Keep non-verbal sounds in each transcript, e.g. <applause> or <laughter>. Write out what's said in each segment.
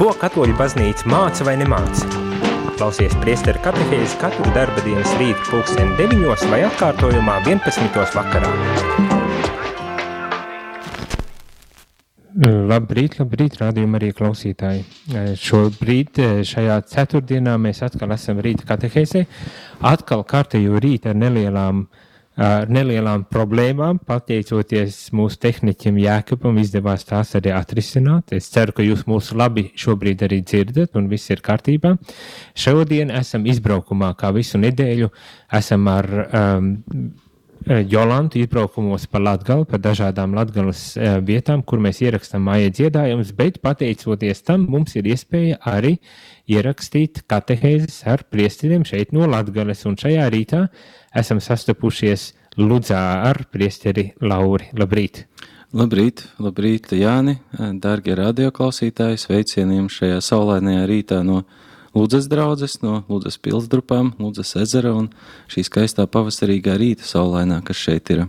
Ko katoļu baznīca māca vai nemāca? Klausies priesteru katehēzi katru darba dienas rītu pulksteni 9 vai atkārtojumā 11. vakarā. Labrīt, labrīt, rādījuma arī klausītāji. Šobrīd, šajā ceturtdienā, mēs atkal esam rīta katehēzē. Atkal kārtējo rītu ar nelielām uh, ar nelielām problēmām, pateicoties mūsu tehniķim Jēkabam, izdevās tās arī atrisināt. Es ceru, ka jūs mūs labi šobrīd arī dzirdat un viss ir kārtībā. Šodien esam izbraukumā, kā visu nedēļu, esam ar um, Jolantu izbraukumos pa Latgali, pa dažādām Latgales uh, vietām, kur mēs ierakstām māja dziedājumus, bet pateicoties tam mums ir iespēja arī ierakstīt katehēzes ar priesteriem šeit no Latgales, un šajā rītā esam sastapušies Ludzā ar priesteri Lauri. Labrīt! Labrīt, labrīt, Jāni, dārgie radioklausītāji, sveicieniem šajā saulainajā rītā no Lūdzes draudzes, no Lūdzes pilsdrupām, Lūdzes ezera un šī skaistā pavasarīgā rīta saulainā, kas šeit ir.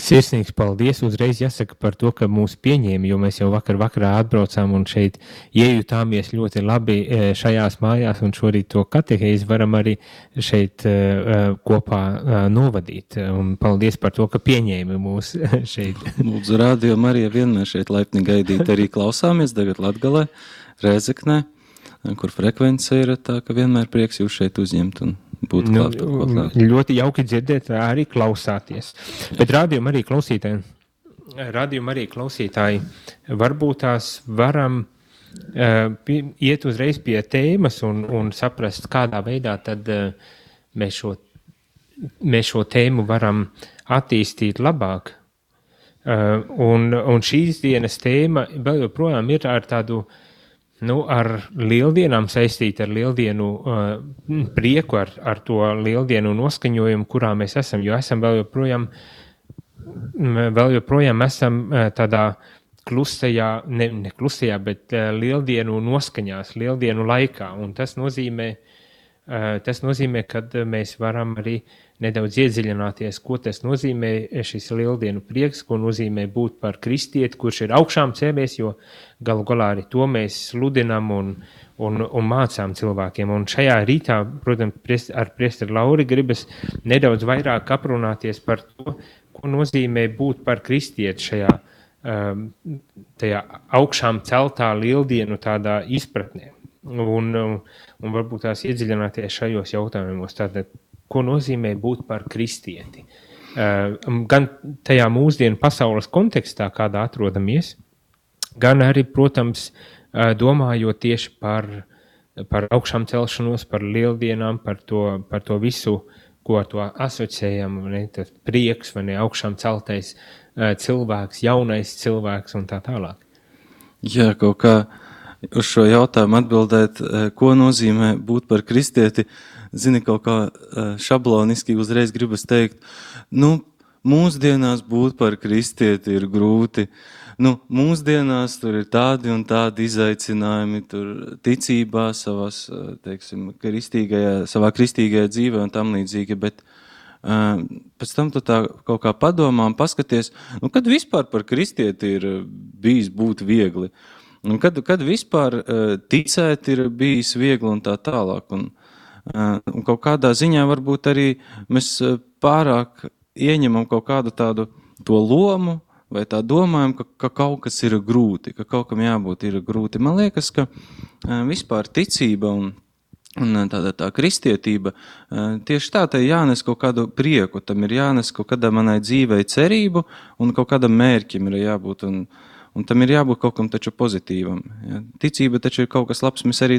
Sirsnīgs paldies uzreiz jāsaka par to, ka mūs pieņēma, jo mēs jau vakar vakarā atbraucām un šeit iejutāmies ļoti labi e, šajās mājās un šorīt to katehēzi varam arī šeit e, e, kopā novadīt. Un paldies par to, ka pieņēma mūs <laughs> šeit. Lūdzu, rādio Marija vienmēr šeit laipni gaidīt arī klausāmies tagad Latgalē, Rēzeknē kur frekvence ir tā, ka vienmēr prieks jūs šeit uzņemt un būt nu, klāt. Ļoti jauki dzirdēt, arī klausāties. Bet rādījum arī klausītāji, rādījum arī klausītāji, varbūt tās varam uh, iet uzreiz pie tēmas un, un saprast, kādā veidā tad uh, mēs, šo, mēs šo tēmu varam attīstīt labāk. Uh, un, un šīs dienas tēma vēl joprojām ir ar tādu uh, nu, ar lieldienām saistīta ar lieldienu uh, prieku, ar, ar to lieldienu noskaņojumu, kurā mēs esam, jo esam vēl joprojām, vēl joprojām esam uh, tādā klusajā, ne, ne klusajā, bet uh, lieldienu noskaņās, lieldienu laikā, un tas nozīmē, uh, tas nozīmē, ka mēs varam arī uh, nedaudz iedziļināties, ko tas nozīmē šis lieldienu prieks, ko nozīmē būt par kristieti, kurš ir augšām cēlies, jo galu galā arī to mēs sludinam un, un, un mācām cilvēkiem. Un šajā rītā, protams, ar priesteri Lauri gribas nedaudz vairāk aprunāties par to, ko nozīmē būt par kristieti šajā um, tajā augšām celtā lieldienu tādā izpratnē. Un, un, un varbūt tās iedziļināties šajos jautājumos. Tātad, ko nozīmē būt par kristieti. Uh, gan tajā mūsdienu pasaules kontekstā, kādā atrodamies, gan arī, protams, uh, domājot tieši par, par augšām celšanos, par lieldienām, par to, par to visu, ko ar to asociējam, ne, prieks vai ne augšām celtais uh, cilvēks, jaunais cilvēks un tā tālāk. Jā, kaut kā uz šo jautājumu atbildēt, ko nozīmē būt par kristieti, uh, zini, kaut kā šabloniski uzreiz gribas teikt, nu, mūsdienās būt par kristieti ir grūti. Nu, mūsdienās tur ir tādi un tādi izaicinājumi, tur ticībā, savas, teiksim, kristīgajā, savā kristīgajā dzīvē un tam līdzīgi, bet uh, pēc tam tu tā kaut kā padomā un paskaties, nu, kad vispār par kristieti ir bijis būt viegli. Un kad, kad vispār uh, ticēt ir bijis viegli un tā tālāk. Un, Un kaut kādā ziņā varbūt arī mēs pārāk ieņemam kaut kādu tādu to lomu, vai tā domājam, ka, ka kaut kas ir grūti, ka kaut kam jābūt ir grūti. Man liekas, ka vispār ticība un, un tāda tā kristietība tieši tā, tai jānes kaut kādu prieku, tam ir jānes kaut kādai manai dzīvei cerību un kaut kādam mērķim ir jābūt. Un, Un tam ir jābūt kaut kam taču pozitīvam. Ja. Ticība taču ir kaut kas labs. Mēs arī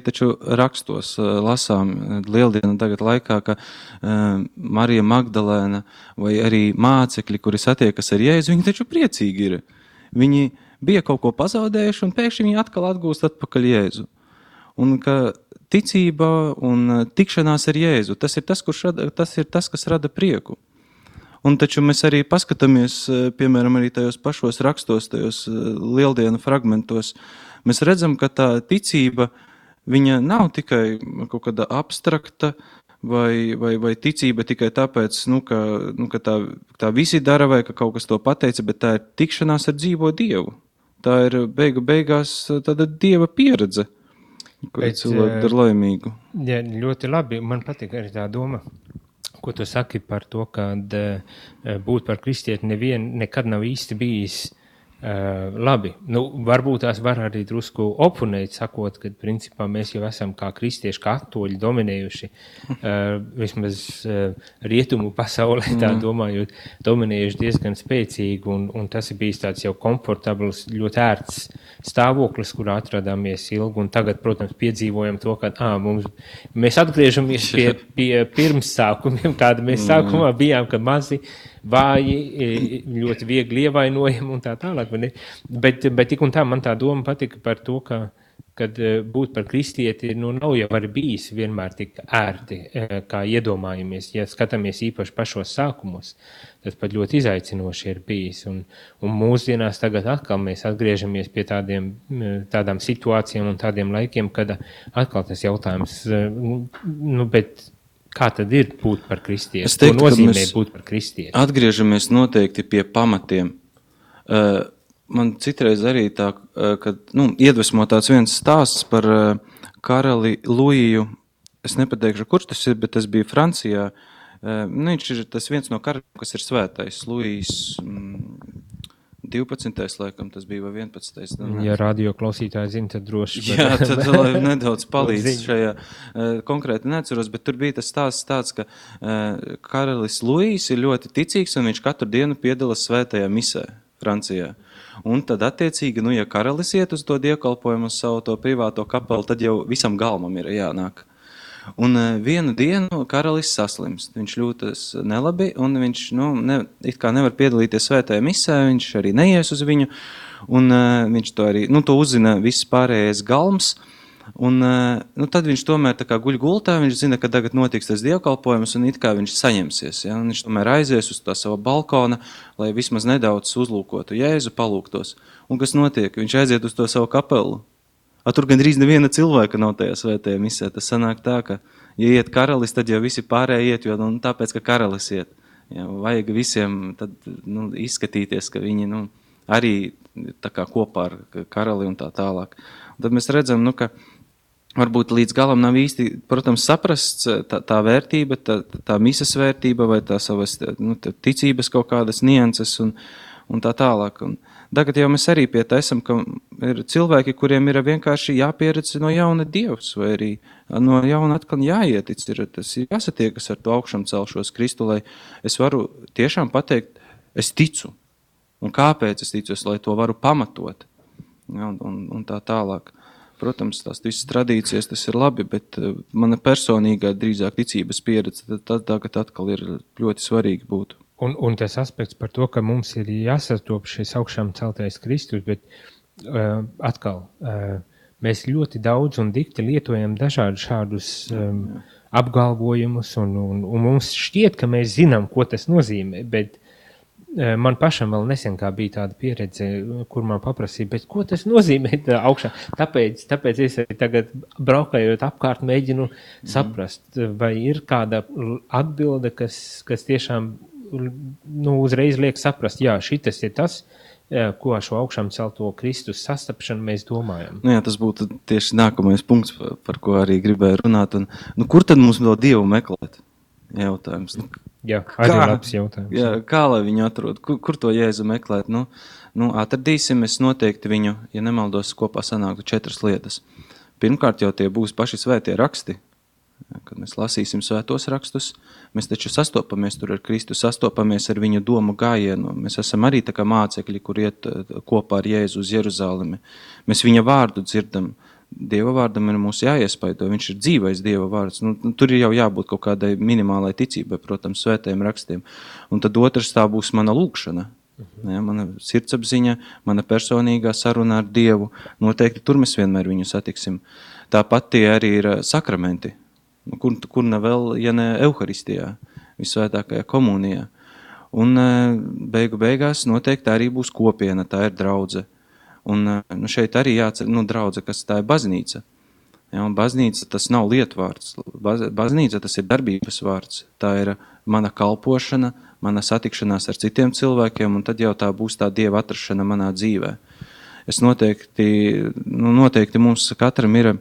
rakstos lasām lieldienu tagad laikā, ka uh, Marija Magdalēna vai arī mācekļi, kuri satiekas ar Jēzu, viņi taču priecīgi ir. Viņi bija kaut ko pazaudējuši un pēkšņi viņi atkal atgūst atpakaļ Jēzu. Un ka ticība un tikšanās ar Jēzu, tas ir tas, rada, tas, ir tas kas rada prieku. Un taču mēs arī paskatāmies, eh, piemēram, arī tajos pašos rakstos, tajos eh, lieldienu fragmentos. Mēs redzam, ka tā ticība viņa nav tikai kaut kāda abstrakta, vai, vai, vai ticība tikai tāpēc, nu, ka, nu, ka tā, tā visi dara, vai ka kaut kas to pateica, bet tā ir tikšanās ar dzīvo Dievu. Tā ir beigu beigās tāda Dieva pieredze. Ko Bet, cilvēku dara laimīgu. Jā, ļoti labi. Man patīk arī tā doma, ko tu saki par to, ka būt par kristieti nevien nekad nav īsti bijis Uh, labi, nu, varbūt tās var arī drusku oponēt, sakot, ka principā mēs jau esam kā kristieši, kā katoļi dominējuši, uh, vismaz uh, rietumu pasaulē, tā mm. domājot, dominējuši diezgan spēcīgi, un, un tas ir bijis tāds jau komfortabls, ļoti ērts stāvoklis, kurā atradāmies ilgi, un tagad, protams, piedzīvojam to, ka ā, mums, mēs atgriežamies <laughs> pie, pie pirmsākumiem, kāda mēs mm. sākumā bijām, ka mazi, uh, vāji, e, ļoti viegli ievainojami un tā tālāk. Bet, bet tik un tā man tā doma patika par to, ka kad e, būt par kristieti nu, nav jau bijis vienmēr tik ērti, e, kā iedomājamies. Ja skatāmies īpaši pašos sākumos, tas pat ļoti izaicinoši ir bijis. Un, un mūsdienās tagad atkal mēs atgriežamies pie tādiem, tādām situācijām un tādiem laikiem, kad atkal tas jautājums, nu, bet Kā tad ir būt par kristieti? Es teiktu, Ko nozīmē būt par kristieti? Atgriežamies noteikti pie pamatiem. Uh, man citreiz arī tā, uh, kad nu, iedvesmo tāds viens stāsts par uh, karali Luiju. Es nepateikšu, kurš tas ir, bet tas bija Francijā. Nu, viņš ir tas viens no karaļiem, kas ir svētais. Luijs, mm, 12. laikam tas bija vai 11. Nu, ja radio klausītāji zina, tad droši vien. <laughs> Jā, tad lai nedaudz <laughs> palīdz šajā uh, konkrēti neatceros, bet tur bija tas stāsts tāds, ka uh, karalis Luīs ir ļoti ticīgs un viņš katru dienu piedalās svētajā misē Francijā. Un tad, attiecīgi, nu, ja karalis iet uz to dievkalpojumu, uz savu to privāto kapelu, tad jau visam galmam ir jānāk. Un uh, vienu dienu karalis saslimst. Viņš jūtas nelabi, un viņš nu, ne, nevar piedalīties svētajā misē. Viņš arī neies uz viņu. Un, uh, viņš to arī nu, to uzzina viss pārējais galms. Un, uh, nu, tad viņš tomēr guļ gultā. Viņš zina, ka tagad notiks tas dievkalpojums, un it kā viņš saņemsies. Ja? Un viņš tomēr aizies uz tā sava balkona, lai vismaz nedaudz uzlūkotu Jēzu, palūgtos. Un kas notiek? Viņš aiziet uz to savu kapelu A, tur gandrīz neviena cilvēka nav tajā svētajā misē. Tas sanāk tā, ka, ja iet karalis, tad jau visi pārējie iet, jo nu, tāpēc, ka karalis iet. Ja, vajag visiem tad, nu, izskatīties, ka viņi nu, arī tā kā kopā ar karali un tā tālāk. Un tad mēs redzam, nu, ka varbūt līdz galam nav īsti, protams, saprasts tā, tā vērtība, tā, tā misas vērtība vai tā savas nu, tā ticības kaut kādas nianses un, un tā tālāk. Un, Tagad jau mēs arī pie tā esam, ka ir cilvēki, kuriem ir vienkārši jāpieredz no jauna Dievs, vai arī no jauna atkal jāietic. Ir, tas ir jāsatiekas ar to augšām celšos Kristu, lai es varu tiešām pateikt, es ticu. Un kāpēc es ticu, es, lai to varu pamatot. Ja, un, un, un tā tālāk. Protams, tās visas tradīcijas tas ir labi, bet eh, mana personīgā drīzāk ticības pieredze tad tagad atkal ir ļoti svarīgi būtu. Un, un tas aspekts par to, ka mums ir jāsastop šis augšām celtais Kristus, bet uh, atkal uh, mēs ļoti daudz un dikti lietojam dažādus šādus um, apgalvojumus, un, un, un mums šķiet, ka mēs zinām, ko tas nozīmē, bet uh, man pašam vēl nesen bija tāda pieredze, kur man paprasīja, ko tas nozīmē <laughs> augšā. Tāpēc, tāpēc es tagad braukājot apkārt mēģinu saprast, vai ir kāda atbilde, kas, kas tiešām nu, uzreiz liek saprast, jā, šis ir tas, ko ar šo augšām celto Kristus sastapšanu mēs domājam. Nu jā, tas būtu tieši nākamais punkts, par ko arī gribēju runāt. Un, nu, kur tad mums to Dievu meklēt? Jautājums. Nu, jā, arī kā, labs jautājums. Jā, kā lai viņu atrod? Kur, kur to Jēzu meklēt? Nu, nu, atradīsim, es noteikti viņu, ja nemaldos, kopā sanāktu četras lietas. Pirmkārt jau tie būs paši svētie raksti, Kad mēs lasīsim svētos rakstus, mēs taču sastopamies tur ar Kristu, sastopamies ar viņu domu gājienu. Mēs esam arī tā kā mācekļi, kur iet eh, kopā ar Jēzu uz Jeruzalemi. Mēs viņa vārdu dzirdam. Dieva vārdam ir mums jāiespaido, viņš ir dzīvais Dieva vārds. Nu, nu tur ir jau jābūt kaut kādai minimālai ticībai, protams, svētajiem rakstiem. Un tad otrs tā būs mana lūkšana. Ja, mana sirdsapziņa, mana personīgā saruna ar Dievu. Noteikti tur mēs vienmēr viņu satiksim. Tāpat tie arī ir sakramenti. Nu, kur, kur ne vēl, ja ne Euharistijā, visvētākajā komunijā. Un e, beigu beigās noteikti arī būs kopiena, tā ir draudze. Un e, nu, šeit arī jācer, nu, draudze, kas tā ir baznīca. Ja, baznīca tas nav lietvārds. Baz, baznīca tas ir darbības vārds. Tā ir mana kalpošana, mana satikšanās ar citiem cilvēkiem, un tad jau tā būs tā dieva atrašana manā dzīvē. Es noteikti, nu, noteikti mums katram ir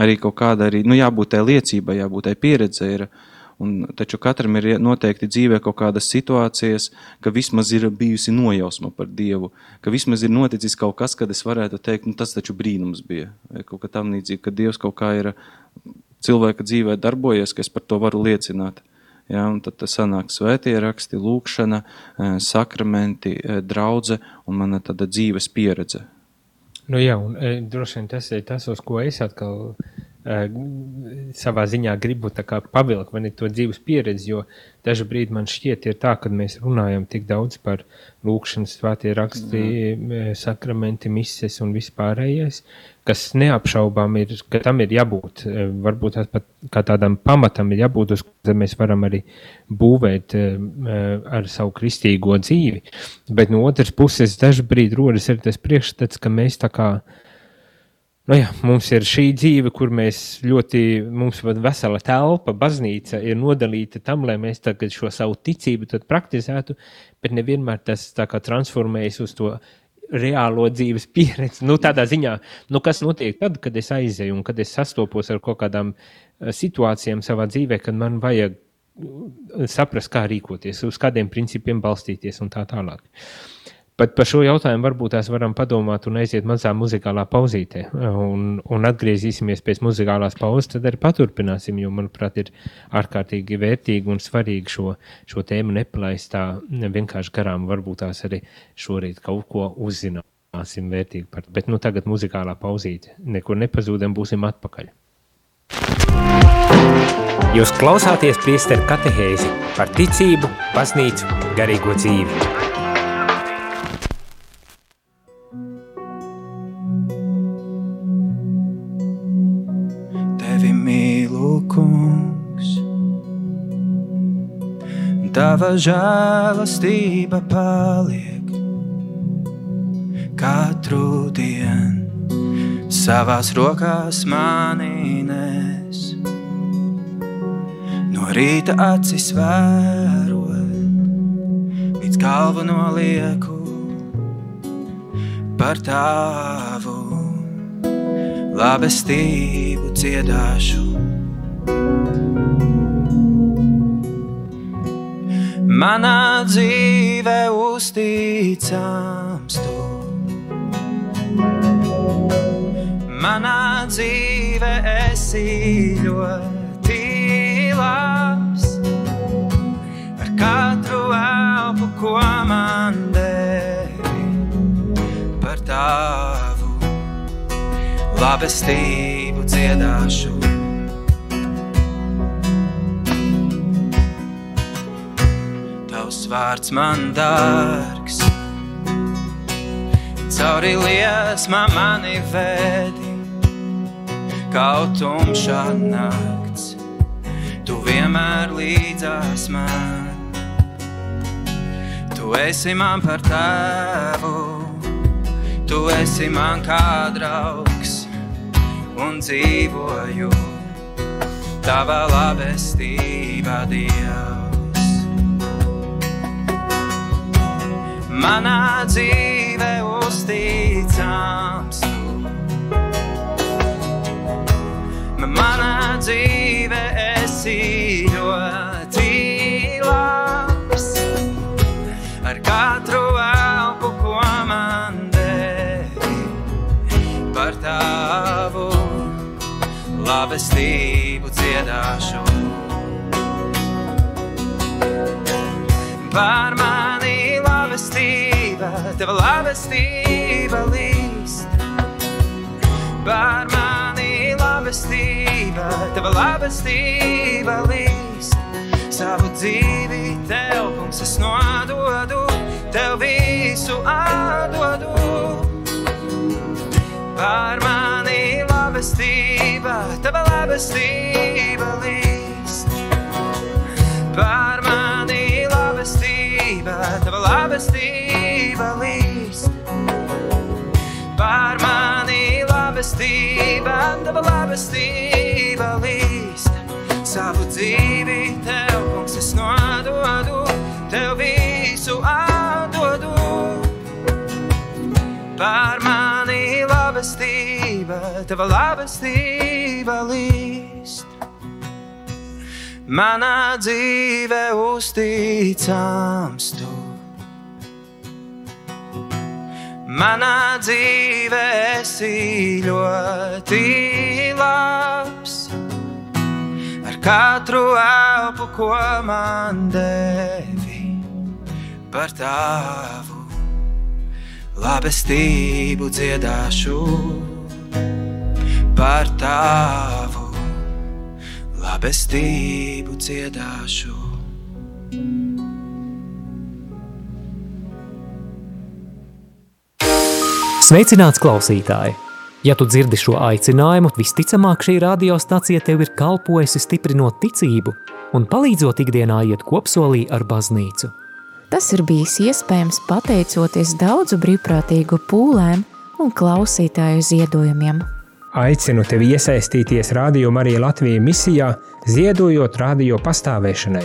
arī kaut kāda, arī, nu, jābūt tai liecībai, jābūt tai pieredzei. Ir, Un, taču katram ir noteikti dzīvē kaut kādas situācijas, ka vismaz ir bijusi nojausma par Dievu, ka vismaz ir noticis kaut kas, kad es varētu teikt, nu, tas taču brīnums bija. Vai kaut kā tam līdzīgi, ka Dievs kaut kā ir cilvēka dzīvē darbojies, ka es par to varu liecināt. Ja, un tad sanāk svētie raksti, lūkšana, eh, sakramenti, eh, draudze un mana tāda dzīves pieredze. Nu jā, un e, droši vien tas ir tas, uz ko es atkal Eh, savā ziņā gribu pavilkt man to dzīves pieredzi, jo dažu brīdi man šķiet, ir tā, ka mēs runājam tik daudz par lūkšanas, svētie raksti, mm. sakramenti, mises un vispārējais, kas neapšaubām ir, ka tam ir jābūt, eh, varbūt pat kā tādam pamatam ir jābūt, uz ko mēs varam arī būvēt ar savu kristīgo dzīvi. Bet no otras puses, dažu brīdi rodas ir tas priekšstats, ka mēs tā kā Nu jā, mums ir šī dzīve, kur mēs ļoti, mums ir vesela telpa, baznīca ir nodalīta tam, lai mēs tagad šo savu ticību praktizētu, bet nevienmēr tas tā kā transformējas uz to reālo dzīves <laughs> pieredzi. Nu, tādā ziņā, nu, kas notiek tad, kad es aizēju un kad es sastopos ar kaut kādām eh, situācijām savā dzīvē, kad man vajag eh, saprast, kā rīkoties, uz kādiem principiem balstīties un tā tālāk. Bet par šo jautājumu varbūt tās varam padomāt un aiziet mazā muzikālā pauzītē. Un, un atgriezīsimies pēc muzikālās pauzes, tad arī paturpināsim, jo, manuprāt, ir ārkārtīgi vērtīgi un svarīgi šo, šo tēmu nepalaist tā vienkārši garām. Varbūt tās arī šorīt kaut ko uzzināsim vērtīgi par. Bet nu tagad muzikālā pauzīte. Nekur nepazūdam, būsim atpakaļ. Jūs klausāties priesteru katehēzi par ticību, baznīcu, garīgo dzīvi. Tava žēlastība paliek katru dienu, savās rokās mani nes. No rīta acis vērot, līdz galvu nolieku par tavu labestību dziedāšu. Manā dzīvē uzticams tu. Manā dzīvē esi ļoti labs, ar katru elpu, ko man devi par tavu labestību dziedāšu. Vārds man dārgs. Cauri liesmā mani vēdi, kaut tumšā nakts, tu vienmēr līdzās man. Tu esi man par tēvu, tu esi man kā draugs un dzīvoju tavā labestībā Dievs. Manā dzīvē uzticams. Manā dzīvē esi ļoti labs, ar katru elpu, ko man devi par tavu labestību dziedāšu. Par mani labestība, tava labestība līst. Par mani labestība, tava labestība līst. Savu dzīvi tev, kungs, es nododu, tev visu atdodu. Par mani labestība, tava labestība līst. Par mani tava labestība līst. Pār mani labestība, tava labestība līst. Savu dzīvi tev, kungs, es nododu, tev visu atdodu. Pār mani labestība, tava labestība līst. Manā dzīve uzticams tu. Manā dzīve esi ļoti labs. Ar katru elpu, ko man devi par tavu labestību dziedāšu par tavu labestību dziedāšu. Sveicināts klausītāji! Ja tu dzirdi šo aicinājumu, visticamāk šī radiostacija tev ir kalpojusi stiprinot ticību un palīdzot ikdienā iet kopsolī ar baznīcu. Tas ir bijis iespējams pateicoties daudzu brīvprātīgu pūlēm un klausītāju ziedojumiem. Aicinu tevi iesaistīties Radio Marija Latvijas misijā, ziedojot radio pastāvēšanai.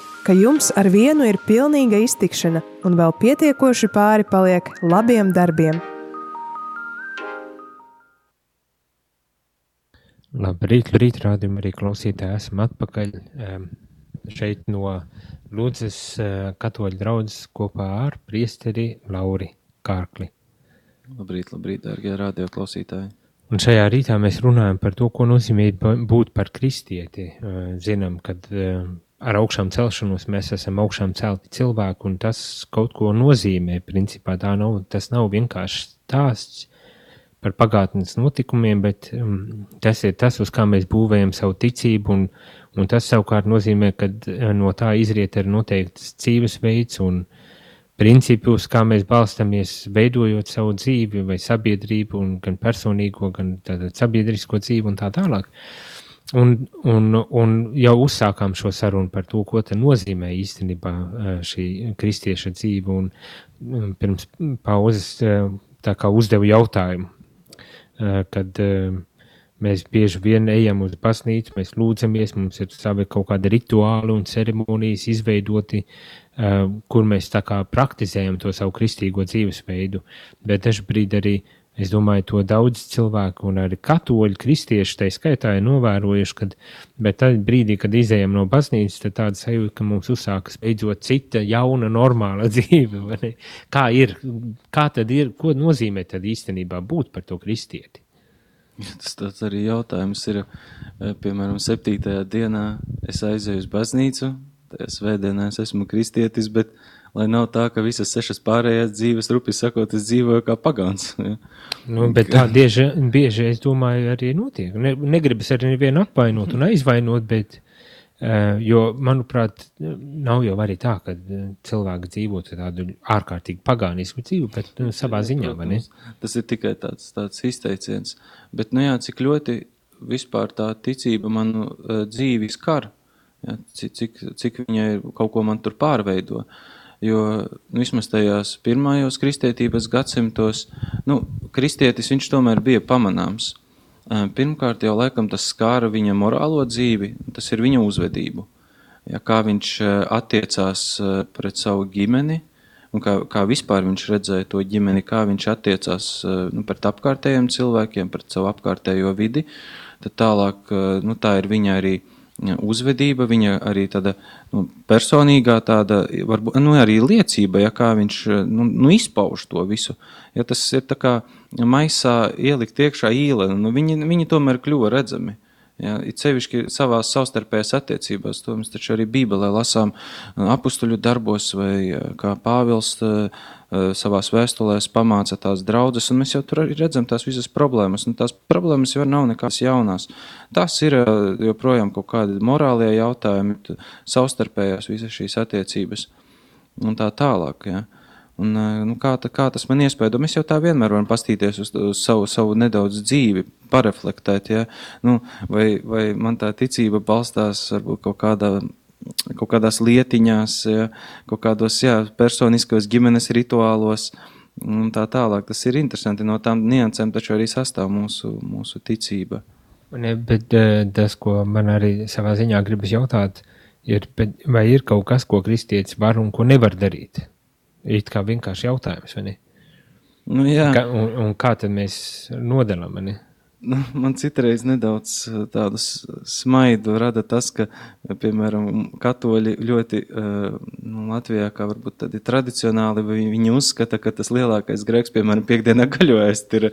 ka jums ar vienu ir pilnīga iztikšana un vēl pietiekoši pāri paliek labiem darbiem. Labrīt, labrīt, rādījumi arī klausītāji. Esam atpakaļ um, šeit no Lūdzes uh, katoļu draudzes kopā ar priesteri Lauri Kārkli. Labrīt, labrīt, darbie radioklausītāji. Un šajā rītā mēs runājam par to, ko nozīmē būt par kristieti. Zinām, ka ar augšām celšanos mēs esam augšām celti cilvēki, un tas kaut ko nozīmē. Principā tā nav, tas nav vienkārši stāsts par pagātnes notikumiem, bet um, tas ir tas, uz kā mēs būvējam savu ticību, un, un tas savukārt nozīmē, ka no tā izriet arī noteikts dzīvesveids un uh, principus, kā mēs balstamies, veidojot savu dzīvi vai sabiedrību, un gan personīgo, gan sabiedrisko dzīvi un tā tālāk. Un, un, un jau uzsākām šo sarunu par to, ko nozīmē īstenībā šī kristieša dzīve. Un pirms pauzes uzdevu jautājumu, kad mēs bieži vien ejam uz baznīcu, mēs lūdzamies, mums ir savi kaut kādi rituāli un ceremonijas izveidoti, uh, kur mēs praktizējam to savu kristīgo dzīvesveidu, bet dažbrīd arī Es domāju, to daudz cilvēku, un arī katoļu kristieši tā skaitā ir novērojuši, ka tad brīdī, kad izējām no baznīcas, tad tāda sajūta, ka mums uzsākas beidzot cita jauna, normāla <laughs> dzīve. Kā ir, kā tad ir, ko nozīmē tad īstenībā būt par to kristieti? Tas tāds arī jautājums ir, eh, piemēram, septītajā dienā es aizēju uz baznīcu, tajā svētdienā es esmu kristietis, bet lai nav tā, ka visas sešas pārējās dzīves, rupi sakot, es dzīvoju kā pagāns. Ja. Nu, bet tā bieži, bieži, es domāju, arī notiek. Ne, negribas arī nevienu apvainot un aizvainot, bet, uh, jo, manuprāt, nav jau arī tā, ka cilvēki dzīvotu tādu ārkārtīgi pagānisku dzīvi, bet nu, savā ziņā, vai ne? Tas ir tikai tāds, tāds izteiciens. Bet, nu jā, cik ļoti vispār tā ticība manu uh, dzīvi skar, Ja, cik, cik, cik viņa ir, kaut ko man tur pārveido. Jo nu, vismaz tajās pirmajos kristietības gadsimtos, nu, kristietis viņš tomēr bija pamanāms. Pirmkārt, jau laikam tas skāra viņa morālo dzīvi, tas ir viņa uzvedību. Ja, kā viņš attiecās pret savu ģimeni, un kā, kā vispār viņš redzēja to ģimeni, kā viņš attiecās nu, pret apkārtējiem cilvēkiem, pret savu apkārtējo vidi, tad tālāk nu, tā ir viņa arī uzvedība, viņa arī tāda nu, personīgā, tāda, varbūt, nu, arī liecība, ja kā viņš nu, nu, izpauž to visu. Ja tas ir kā maisā ielikt iekšā īle, nu, viņi, viņi tomēr kļuva redzami. Ja, it sevišķi savā savstarpējās attiecībās, to mēs taču arī Bībelē lasām apustuļu darbos, vai kā Pāvils Eh, savās vēstulēs pamāca tās draudzes, un mēs jau tur arī redzam tās visas problēmas. Un tās problēmas jau nav nekādas jaunās. Tas ir eh, joprojām kaut kādi morālie jautājumi, savstarpējās visas šīs attiecības un tā tālāk. Ja. Un, eh, nu, kā, tā, kā tas man iespēja? Mēs jau tā vienmēr varam pastīties uz, uz savu, savu nedaudz dzīvi, pareflektēt, ja? nu, vai, vai man tā ticība balstās varbūt kaut kādā kaut kādās lietiņās, ja, kaut kādos jā, personiskos ģimenes rituālos un tā tālāk. Tas ir interesanti. No tām niansēm taču arī sastāv mūsu, mūsu ticība. Ne, bet eh, tas, ko man arī savā ziņā gribas jautāt, ir, vai ir kaut kas, ko kristietis var un ko nevar darīt? It kā vienkārši jautājums? Nu. Ka, un, un kā tad mēs nodalām? Nu, man citreiz nedaudz eh, tādu smaidu rada tas, ka, piemēram, katoļi ļoti uh, nu, Latvijā, kā varbūt tādi tradicionāli, viņi uzskata, ka tas lielākais grēks, piemēram, piekdienā gaļoēst ir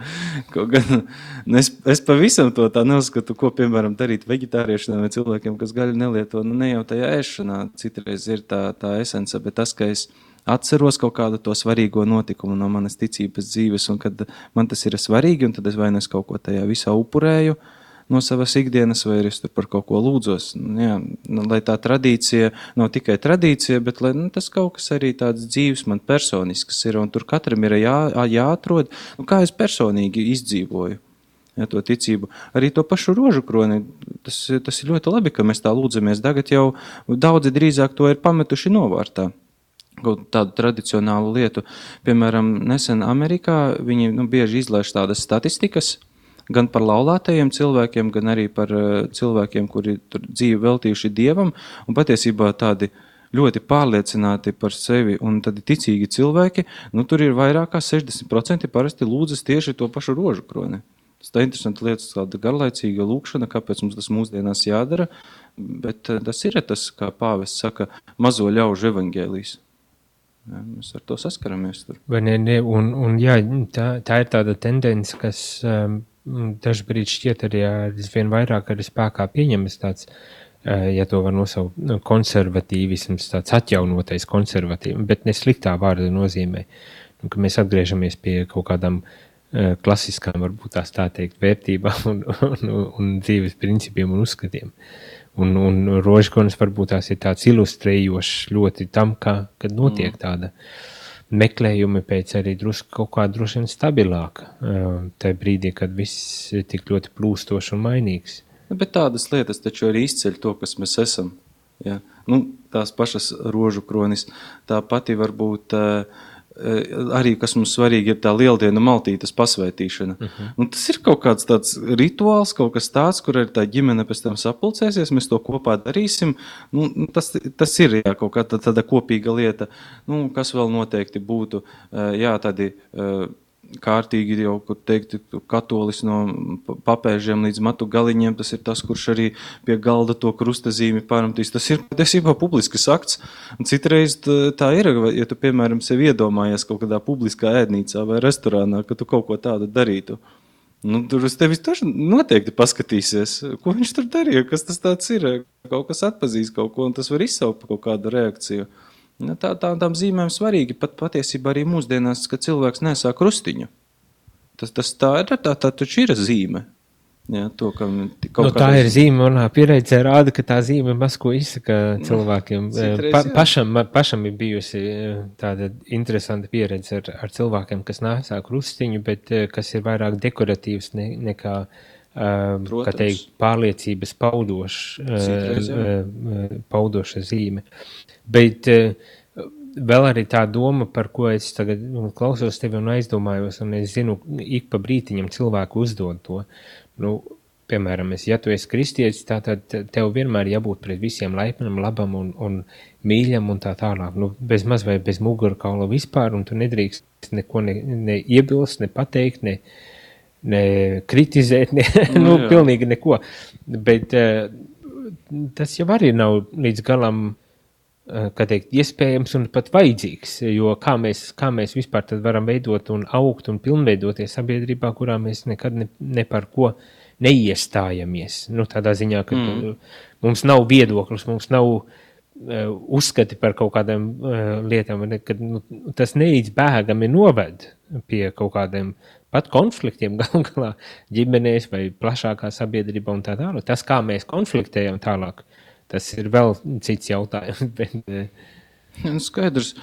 kaut gan, nu, es, es pavisam to tā neuzskatu, ko, piemēram, darīt veģetāriešiem vai cilvēkiem, kas gaļu nelieto, nu, ne jau tajā ēšanā citreiz ir tā, tā esence, bet tas, ka es atceros kaut kādu to svarīgo notikumu no manas ticības dzīves, un kad man tas ir svarīgi, un tad es vai nu es kaut ko tajā visā upurēju no savas ikdienas, vai es tur par kaut ko lūdzos. Nu, jā, nu, lai tā tradīcija nav tikai tradīcija, bet lai, nu, tas kaut kas arī tāds dzīves, man personisks ir, un tur katram ir jā, jāatrod, nu, kā es personīgi izdzīvoju. Ja, to ticību. Arī to pašu rožu kroni. Tas, tas ir ļoti labi, ka mēs tā lūdzamies. Tagad jau daudzi drīzāk to ir pametuši novārtā kaut tādu tradicionālu lietu. Piemēram, nesen Amerikā viņi nu, bieži izlaiž tādas statistikas. Gan par laulātajiem cilvēkiem, gan arī par uh, cilvēkiem, kuri dzīvi veltījuši dievam, un patiesībā tādi ļoti pārliecināti par sevi un ticīgi cilvēki, nu, tur ir vairāk kā 60% parasti lūdzas tieši to pašu rožu kroni. Tas ir interesanti lietas, kāda garlaicīga lūkšana, kāpēc mums tas mūsdienās jādara, bet uh, tas ir tas, kā pāvests saka, mazo ļaužu evaņģēlijas. Ja, mēs ar to saskaramies. Tur. Vai ne, ne, un, un, jā, tā, tā ir tāda tendence, kas um, dažkārt šķiet arī aizvien vairāk arī spēkā pieņemas tāds, uh, ja to var nosaukt, nu, konservatīvisms, tāds atjaunotais konservatīvs, bet ne sliktā vārda nozīmē, nu, mēs atgriežamies pie kaut kādām uh, klasiskām, varbūt tā teikt, vērtībām un, un, un, un dzīves principiem un uzskatiem. Uh, Un, un rožkonis varbūt tās ir tāds ilustrējošs ļoti tam, kā, kad notiek mm. tāda meklējumi pēc arī drusku kaut kā droši vien stabilāka. Tajā brīdī, kad viss ir tik ļoti plūstošs un mainīgs. Bet tādas lietas taču arī izceļ to, kas mēs esam. Ja? Nu, tās pašas rožu kronis, tā pati varbūt uh, arī kas mums svarīgi, ir tā lieldienu maltītes pasvētīšana. Uh mhm. -huh. Un tas ir kaut kāds tāds rituāls, kaut kas tāds, kur arī tā ģimene pēc tam sapulcēsies, mēs to kopā darīsim. Nu, nu tas, tas ir jā, kaut kāda tāda kopīga lieta, nu, kas vēl noteikti būtu eh, jā, tādi eh, kārtīgi jau, kur teikt, katolis no papēžiem līdz matu galiņiem, tas ir tas, kurš arī pie galda to krustazīmi pārmetīs. Tas ir patiesībā publisks akts. Un citreiz tā ir, ja tu, piemēram, sev iedomājies kaut kādā publiskā ēdnīcā vai restorānā, ka tu kaut ko tādu darītu. Nu, tur uz tevis noteikti paskatīsies, ko viņš tur darīja, kas tas ir. Kaut kas atpazīs kaut ko, un tas var izsaukt kaut kādu reakciju. Nu, tā, tā, tām zīmēm svarīgi pat patiesībā arī mūsdienās, kad cilvēks nesā krustiņu. Tas, tas tā ir, tā, tā taču ir zīme. Jā, to, ka nu, tā ir zīme. Manā pieredzē rāda, ka tā zīme maz ko izsaka nu, cilvēkiem. Citreiz, pa, pašam, pašam ir bijusi tāda interesanta pieredze ar, ar cilvēkiem, kas nesā krustiņu, bet kas ir vairāk dekoratīvs ne, nekā uh, teikt, pārliecības paudoš, Citreiz, uh, paudoša zīme. Bet uh, vēl arī tā doma, par ko es tagad nu, klausos tevi un aizdomājos, un es zinu, ik pa brītiņam cilvēku uzdod to. Nu, piemēram, es, ja tu esi kristietis, tad tev vienmēr jābūt pret visiem laipnam, labam un, un mīļam un tā tālāk. Nu, bez maz vai bez mugurkaula vispār, un tu nedrīkst neko ne, ne iebilst, ne pateikt, ne, ne kritizēt, ne, <laughs> nu, nu, pilnīgi neko. Bet uh, tas jau arī nav līdz galam uh, Eh, teikt, iespējams un pat vajadzīgs. Jo kā mēs, kā mēs vispār varam veidot un augt un pilnveidoties sabiedrībā, kurā mēs nekad ne, ne par ko neiestājamies. Nu, tādā ziņā, ka mm. mums nav viedoklis, mums nav uh, uzskati par kaut kādām uh, lietām, kad nu, tas neizbēgami noved pie kaut kādiem pat konfliktiem, <laughs> galu galā ģimenēs vai plašākā sabiedrībā un tā tālāk. Tas, kā mēs konfliktējam tālāk, uh, Tas ir vēl cits jautājums. <laughs> Bet... Nu, skaidrs.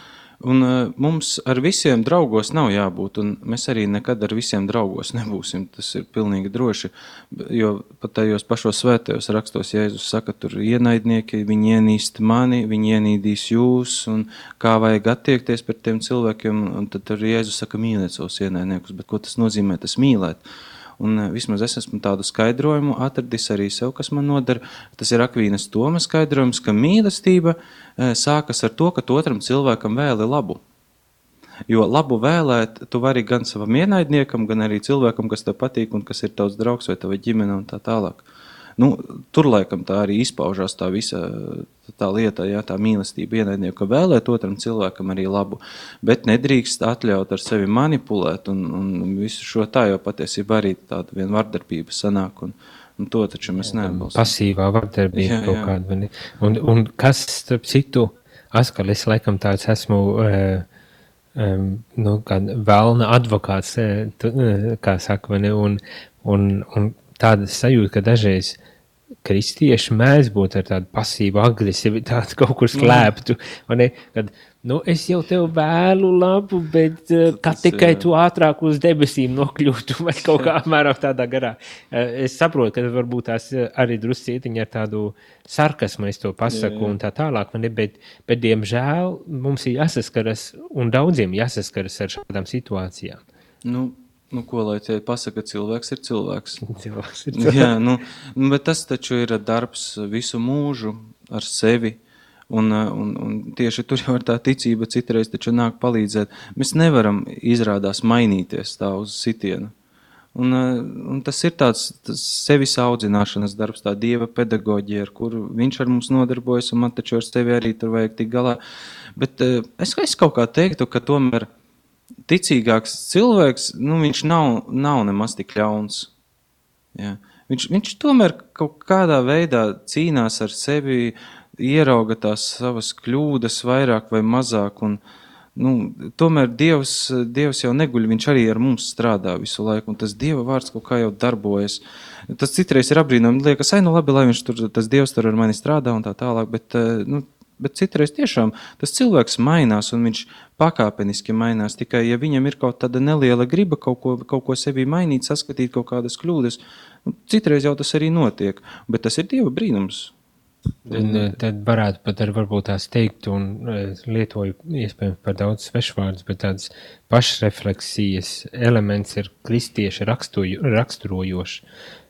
Un, uh, mums ar visiem draugos nav jābūt, un mēs arī nekad ar visiem draugos nebūsim. Tas ir pilnīgi droši. Jo pat tajos pašos svētajos rakstos Jēzus saka, tur ienaidnieki, viņi ienīst mani, viņi ienīdīs jūs, un kā vajag attiekties pret tiem cilvēkiem. Un tad Jēzus saka, mīliet savus ienaidniekus. Bet ko tas nozīmē? Tas mīlēt. Un uh, vismaz es esmu tādu skaidrojumu atradis arī sev, kas man nodara. Tas ir Akvīnas Toma skaidrojums, ka mīlestība Eh, sākas ar to, ka tu otram cilvēkam vēli labu. Jo labu vēlēt, tu vari gan savam ienaidniekam, gan arī cilvēkam, kas tev patīk un kas ir tavs draugs vai tava ģimene un tā tālāk. Nu, tur laikam tā arī izpaužās tā visa tā lieta, jā, tā mīlestība ienaidnieku, ka vēlēt otram cilvēkam arī labu, bet nedrīkst atļaut ar sevi manipulēt un, un visu šo tā, jo patiesībā arī tāda vien vardarbība sanāk un, Un to taču mēs neatbalstām. Pasīvā vardarbība kaut kāda. Un, un kas, starp citu, atkal es laikam tāds esmu, uh, um, nu, vēlna advokāts, uh, kā saka, vai ne, un, un, un tāda sajūta, ka dažreiz kristieši mēdz būt ar tādu pasīvu agresivitāti <laughs> kaut kur slēptu, vai ne, kad Nu, es jau tev vēlu labu, bet uh, kā tikai tu ātrāk uz debesīm nokļūtu, <laughs> vai kaut kā apmēram tādā garā. Uh, es saprotu, ka varbūt tās arī druscietiņi ar tādu sarkasmu es to pasaku jā, jā. un tā tālāk, ne, bet, bet, diemžēl, mums ir jāsaskaras, un daudziem jāsaskaras ar šādām situācijām. Nu, Nu, ko lai tie pasaka, cilvēks ir cilvēks. cilvēks ir <laughs> cilvēks. Jā, nu, bet tas taču ir darbs visu mūžu ar sevi, Un, un, un tieši tur jau ir tā ticība, citreiz taču nāk palīdzēt. Mēs nevaram izrādās mainīties tā uz sitienu. Un, un tas ir tāds tas sevis audzināšanas darbs, tā dieva pedagoģija, ar kuru viņš ar mums nodarbojas, un man taču ar sevi arī tur vajag tik galā. Bet eh, es, es kaut kā teiktu, ka tomēr ticīgāks cilvēks, nu, viņš nav, nav nemaz tik ļauns. Ja. Viņš, viņš tomēr kaut kādā veidā cīnās ar sevi, ierauga tās savas kļūdas vairāk vai mazāk. Un, nu, tomēr Dievs, Dievs jau neguļ, Viņš arī ar mums strādā visu laiku, un tas Dieva vārds kaut kā jau darbojas. Tas citreiz ir apbrīnojami, liekas, ai, nu labi, lai viņš tur, tas Dievs tur ar mani strādā un tā tālāk, bet, eh, nu, bet citreiz tiešām tas cilvēks mainās, un viņš pakāpeniski mainās. Tikai, ja viņam ir kaut tāda neliela griba kaut ko, kaut ko sevī mainīt, saskatīt kaut kādas kļūdas, nu, citreiz jau tas arī notiek, bet tas ir Dieva brīnums. Tad, tad varētu pat arī varbūt tās teikt, un lietoju iespējams par daudz svešvārdus, bet tāds pašrefleksijas elements ir kristieši raksturojošs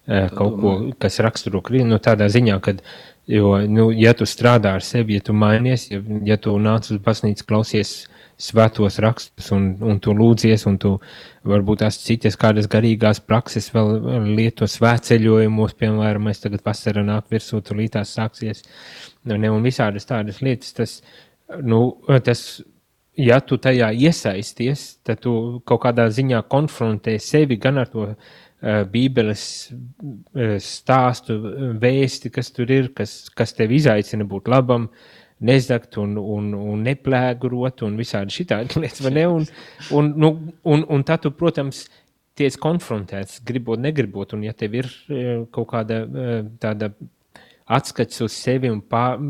kaut ko, kas raksturo kristieši, nu tādā ziņā, kad Jo, nu, ja tu strādā ar sevi, ja tu mainies, ja, ja tu nāc uz baznīcu, klausies svētos rakstus un, un tu lūdzies, un tu varbūt tās citas kādas garīgās prakses vēl lieto svētceļojumos, piemēram, mēs tagad vasara nāk virsū, tu lītās sāksies, ne, un visādas tādas lietas, tas, nu, tas, ja tu tajā iesaisties, tad tu kaut kādā ziņā konfrontē sevi gan ar to Eh, Bībeles eh, stāstu, eh, vēsti, kas tur ir, kas, kas tev izaicina būt labam, nezakt un, un, un neplēgrot un visādi šitādi <laughs> lietas, vai ne? Un, un, nu, un, un tad tu, protams, tiec konfrontēts, gribot, negribot, un ja tev ir kaut kāda tāda atskats uz sevi un pār,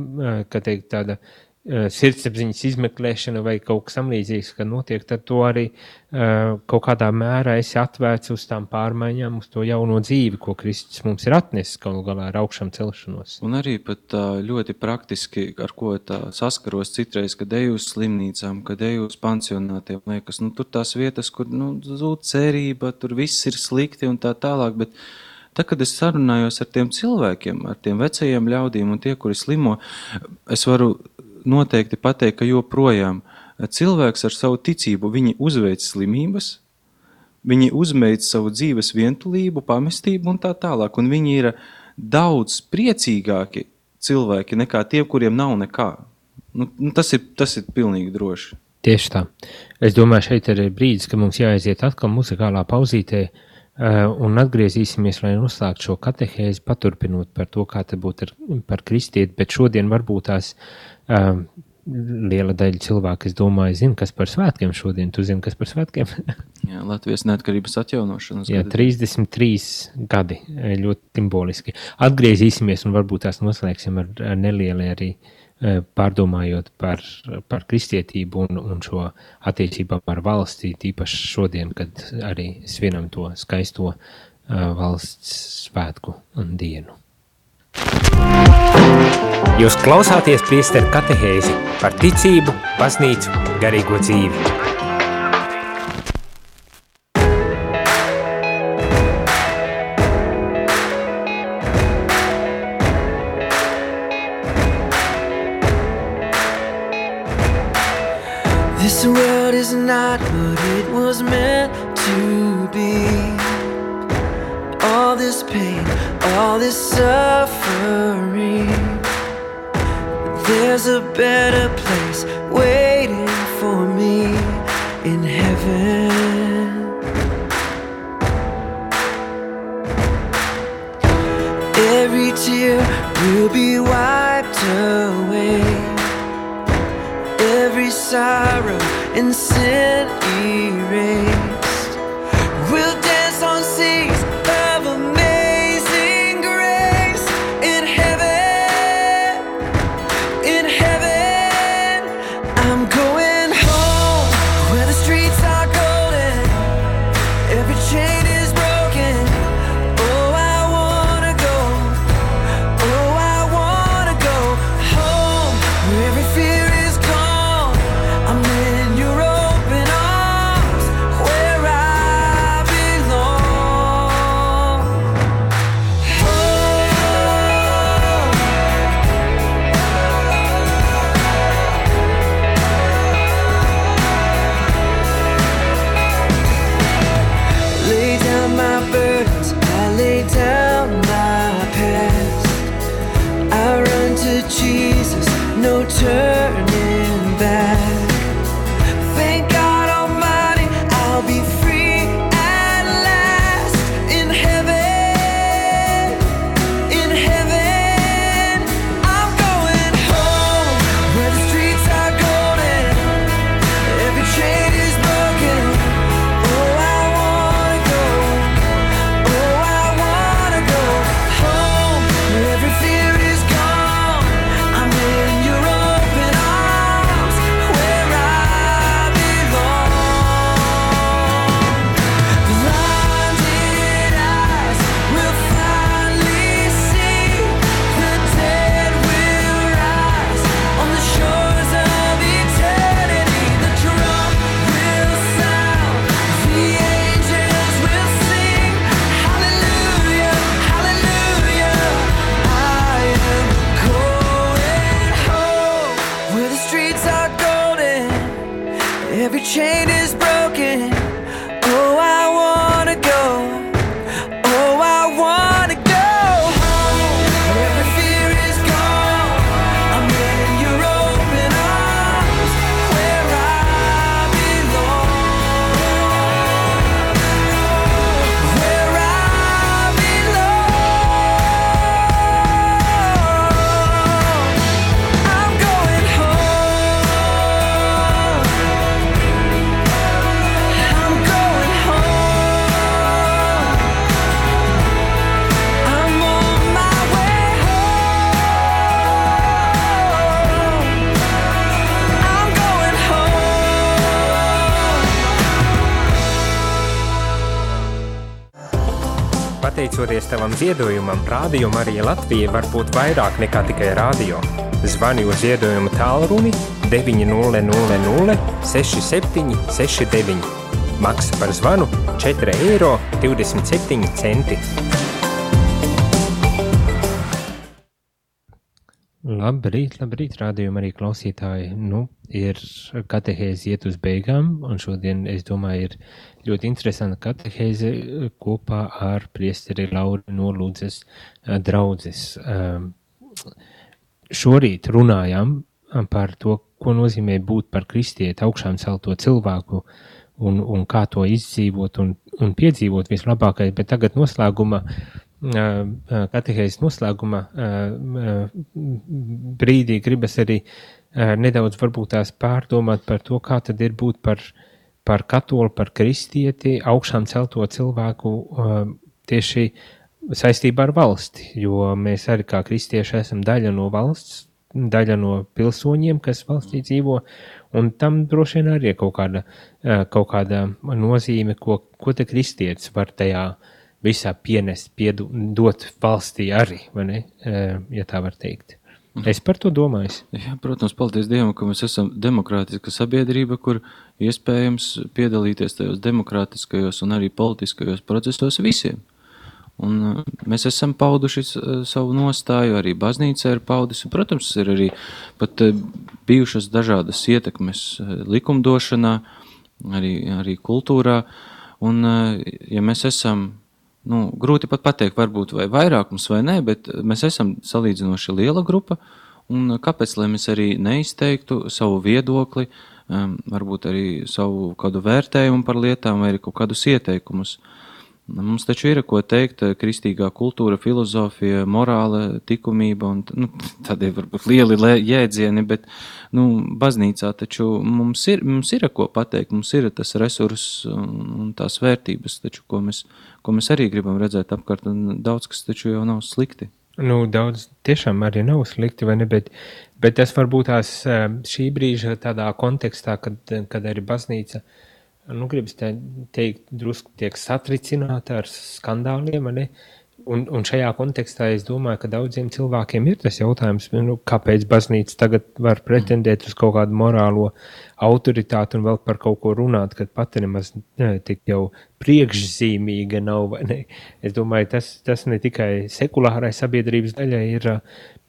ka teikt, tāda Eh, sirdsapziņas izmeklēšana vai kaut kas tamlīdzīgs, ka notiek, tad to arī uh, kaut kādā mērā esi atvērts uz tām pārmaiņām, uz to jauno dzīvi, ko Kristus mums ir atnesis galu galā ar augšām celšanos. Un arī pat uh, ļoti praktiski, ar ko saskaros citreiz, kad eju uz slimnīcām, kad eju uz pansionātiem, liekas, nu tur tās vietas, kur nu, zūd cerība, tur viss ir slikti un tā tālāk, bet Tad, kad es sarunājos ar tiem cilvēkiem, ar tiem vecajiem ļaudīm un tie, kuri slimo, es varu noteikti pateikt, ka joprojām cilvēks ar savu ticību uzveic slimības, viņi uzveic savu dzīves vientulību, pamestību un tā tālāk. Un viņi ir daudz priecīgāki cilvēki nekā tie, kuriem nav nekā. Nu, nu, tas, ir, tas ir pilnīgi droši. Tieši tā. Es domāju, šeit ir brīdis, kad mums jāaiziet atkal muzikālā pauzītē, uh, un atgriezīsimies, lai noslēgtu šo katehēzi, paturpinot par to, kā te būtu par kristieti, bet šodien varbūt tās uh, Uh, liela daļa cilvēku, es domāju, zina, kas par svētkiem šodien. Tu zini, kas par svētkiem? <laughs> Jā, Latvijas neatkarības atjaunošanas. Jā, gadi. 33 gadi. Ļoti simboliski. Atgriezīsimies un varbūt tās noslēgsim ar, ar nelielu arī pārdomājot par, par kristietību un, un šo attiecībām ar valsti, tīpaši šodien, kad arī svinam to skaisto valsts svētku dienu. Jūs klausāties priesteru katehēzi par ticību, baznīcu, garīgo dzīvi. Tavam ziedojumam, Rādio Marija Latvija var būt vairāk nekā tikai rādio. Zvani uz ziedojumu tālruni 900 67 69. Maksa par zvanu 4,27 eiro. Labrīt, labrīt, rādījumi arī klausītāji. Nu, ir katehēzi iet uz beigām, un šodien, es domāju, ir ļoti interesanta katehēze eh, kopā ar priesteri Lauru Nolūdzes eh, draudzes. Ehm, šorīt runājām eh, par to, ko nozīmē būt par kristieti, augšām celto cilvēku un, un kā to izdzīvot un, un piedzīvot vislabākais, bet tagad noslēguma katehēzes noslēguma brīdī gribas arī nedaudz varbūt tās pārdomāt par to, kā tad ir būt par uh, par katoli, par kristieti, augšām celto cilvēku uh, tieši saistībā ar valsti, jo mēs arī kā kristieši esam daļa no valsts, daļa no pilsoņiem, kas valstī dzīvo, un tam droši vien arī ir kaut kāda, kaut kāda nozīme, ko, ko te kristietis var tajā visā pienest, piedot valstī arī, vai ne, ja tā var teikt. Es par to domāju. Jā, protams, paldies Dievam, ka mēs esam demokrātiska sabiedrība, kur iespējams piedalīties tajos demokrātiskajos un arī politiskajos procesos visiem. Un mēs esam pauduši savu nostāju, arī baznīca ir paudusi. Protams, ir arī bijušas dažādas ietekmes likumdošanā, arī, arī kultūrā. Un, ja mēs esam nu, grūti pat pateikt, varbūt vai vairākums vai nē, bet mēs esam salīdzinoši liela grupa. Un kāpēc mēs arī neizteiktu savu viedokli, um, varbūt arī savu kādu vērtējumu par lietām vai arī kaut kādus ieteikumus? Mums taču ir ko teikt, kristīgā kultūra, filozofija, morāla, likumība un nu, tādi varbūt lieli jēdzieni, bet nu, baznīcā taču mums ir, mums ir ko pateikt, mums ir tas resurss un tās vērtības, taču, ko mēs ko mēs arī gribam redzēt apkārt, un daudz kas taču jau nav slikti. Nu, daudz tiešām arī nav slikti, vai ne? Bet, bet tas varbūt tās eh, šī brīža tādā kontekstā, kad, kad arī baznīca, nu, gribas te, teikt, drusku tiek satricināta ar skandāliem, ne? Un, un šajā kontekstā es domāju, ka daudziem cilvēkiem ir tas jautājums, nu, kāpēc baznīca tagad var pretendēt uz kaut kādu morālo autoritāti un vēl par kaut ko runāt, kad pati nemaz ne, tik jau priekšzīmīga nav. Es domāju, tas, tas ne tikai sekulārai sabiedrības daļai ir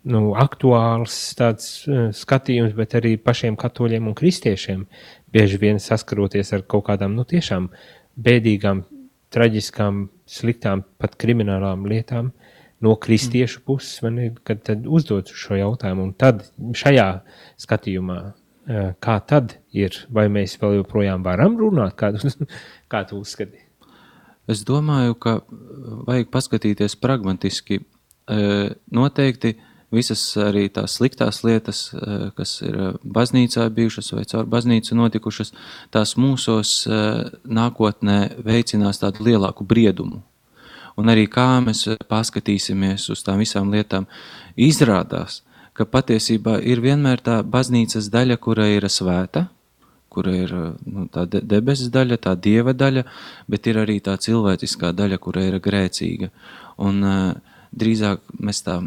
nu, aktuāls tāds uh, skatījums, bet arī pašiem katoļiem un kristiešiem bieži vien saskaroties ar kaut kādām, nu, tiešām bēdīgām, traģiskām sliktām, pat kriminālām lietām no kristiešu puses, ne, kad tad uzdot šo jautājumu. Un tad šajā skatījumā, kā tad ir, vai mēs vēl joprojām varam runāt, kā tu, <laughs> kā tu uzskati? Es domāju, ka vajag paskatīties pragmatiski. Noteikti visas arī tās sliktās lietas, kas ir baznīcā bijušas vai caur baznīcu notikušas, tās mūsos nākotnē veicinās tādu lielāku briedumu. Un arī kā mēs paskatīsimies uz tām visām lietām, izrādās, ka patiesībā ir vienmēr tā baznīcas daļa, kura ir svēta, kura ir nu, tā debesis daļa, tā dieva daļa, bet ir arī tā cilvēciskā daļa, kura ir grēcīga. Un uh, drīzāk mēs tā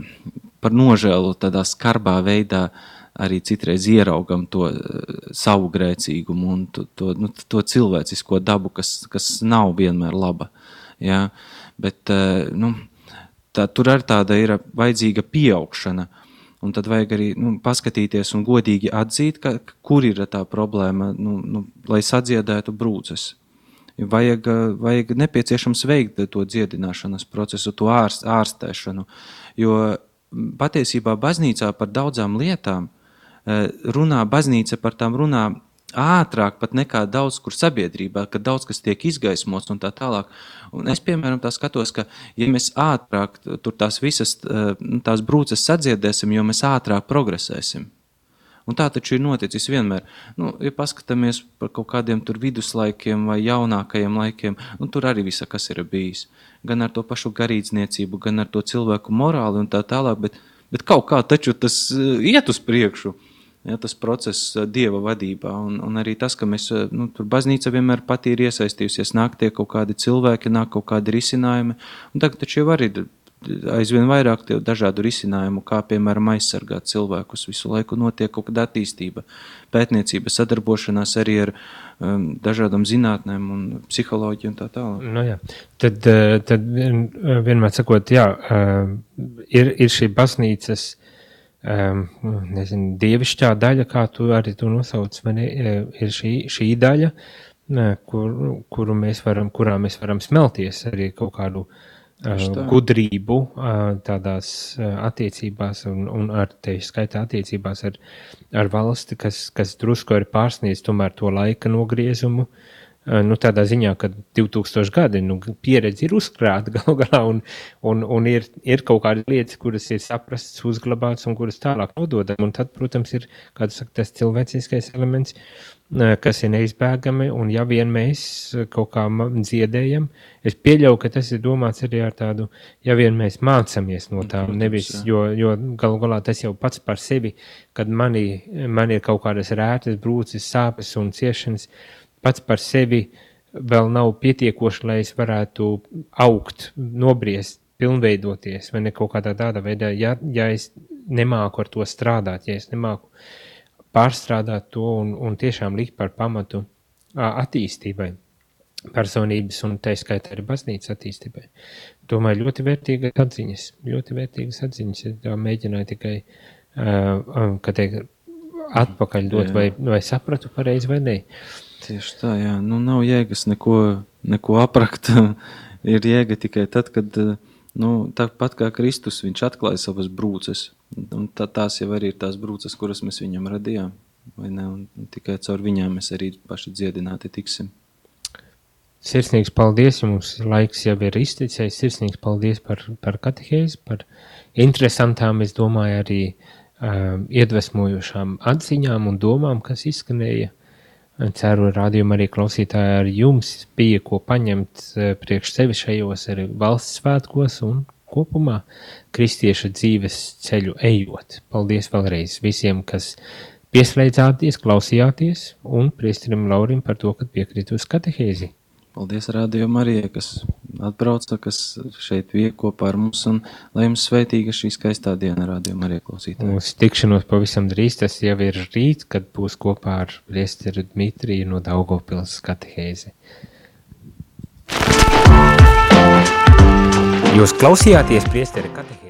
par nožēlu tādā skarbā veidā arī citreiz ieraugam to uh, savu grēcīgumu un to, to, nu, to cilvēcisko dabu, kas, kas nav vienmēr laba. Ja? Bet uh, nu, tā, tur arī tāda ir vajadzīga pieaugšana. Un tad vajag arī nu, paskatīties un godīgi atzīt, ka, kur ir tā problēma, nu, nu, lai sadziedētu brūces. Vajag, vajag nepieciešams veikt to dziedināšanas procesu, to ārst, ārstēšanu. Jo patiesībā baznīcā par daudzām lietām eh, runā, baznīca par tām runā ātrāk pat nekā daudz kur sabiedrībā, kad daudz kas tiek izgaismots un tā tālāk. Un es, piemēram, tā skatos, ka, ja mēs ātrāk tur tās visas nu, tās brūces sadziedēsim, jo mēs ātrāk progresēsim. Un tā taču ir noticis vienmēr. Nu, ja paskatāmies par kaut kādiem viduslaikiem vai jaunākajiem laikiem, nu, tur arī visa kas ir bijis. Gan ar to pašu garīdzniecību, gan ar to cilvēku morāli un tā tālāk, bet, bet kaut kā taču tas iet uz priekšu. Ja, tas process dieva vadībā, un, un arī tas, ka mēs, nu, tur baznīca vienmēr pati ir iesaistījusies, nāk tie kaut kādi cilvēki, nāk kaut kādi risinājumi, un tagad taču jau arī aizvien vairāk dažādu risinājumu, kā piemēram aizsargāt cilvēkus. Visu laiku notiek kaut kāda attīstība, pētniecība, sadarbošanās arī ar um, dažādām zinātnēm un psiholoģiju un tā tālāk. Nu, jā. tad, tad vienmēr sakot, jā, ir, ir šī baznīcas um, nezinu, dievišķā daļa, kā tu arī to nosauc, e, ir šī, šī daļa, kur, kuru mēs varam, kurā mēs varam smelties arī kaut kādu uh, gudrību uh, tādās uh, attiecībās un, un ar tevi skaitā attiecībās ar, ar valsti, kas, kas drusku arī pārsniedz tomēr to laika nogriezumu, uh, nu, tādā ziņā, ka 2000 gadi nu, pieredze ir uzkrāta <laughs> galu galā, un, un, un ir, ir kaut kādas lietas, kuras ir saprastas, uzglabātas un kuras tālāk nododam. Un tad, protams, ir saka, tas cilvēciskais elements, eh, kas ir neizbēgami, un ja vien mēs kaut kā dziedējam, es pieļauju, ka tas ir domāts arī ar tādu, ja vien mēs mācāmies no tām, Protams, nevis, jā. jo, jo galu galā tas jau pats par sevi, kad manī, man ir kaut kādas rētas, brūces, sāpes un ciešanas, pats par sevi vēl nav pietiekoši, lai es varētu augt, nobriest, pilnveidoties, vai ne kaut kādā tādā veidā, ja, ja es nemāku ar to strādāt, ja es nemāku pārstrādāt to un, un tiešām likt par pamatu attīstībai, personības un tā skaitā arī baznīcas attīstībai. Domāju, ļoti vērtīgas atziņas, ļoti vērtīgas atziņas. Es mēģināju tikai, uh, ka teikt, atpakaļ dot, Jā. vai, vai sapratu pareizi vai nē. Tieši tā, jā. Nu, nav jēgas neko, neko aprakt. <laughs> ir jēga tikai tad, kad eh, nu, tāpat kā Kristus viņš atklāja savas brūces. Tā, tās jau arī ir tās brūces, kuras mēs viņam radījām. tikai caur viņām mēs arī paši dziedināti tiksim. Sirsnīgs paldies, jums laiks jau ir izticējis. Sirsnīgs paldies par, par katehēzi, par interesantām, es domāju, arī um, iedvesmojošām atziņām un domām, kas izskanēja. Ceru, rādījumā arī klausītāji ar jums bija ko paņemt eh, priekš sevi šajos arī valsts svētkos un kopumā kristieša dzīves ceļu ejot. Paldies vēlreiz visiem, kas pieslēdzāties, klausījāties un priesterim Laurim par to, ka piekrīt uz katehēzi. Paldies Radio Marijai, kas atbrauca, kas šeit bija kopā ar mums. Un lai jums sveitīga šī skaistā diena, Radio Marija klausītāji. Mūsu tikšanos pavisam drīz, tas jau ir rīt, kad būs kopā ar priesteru Dmitriju no Daugavpils katehēzi. Jūs klausījāties priesteri katehēzi.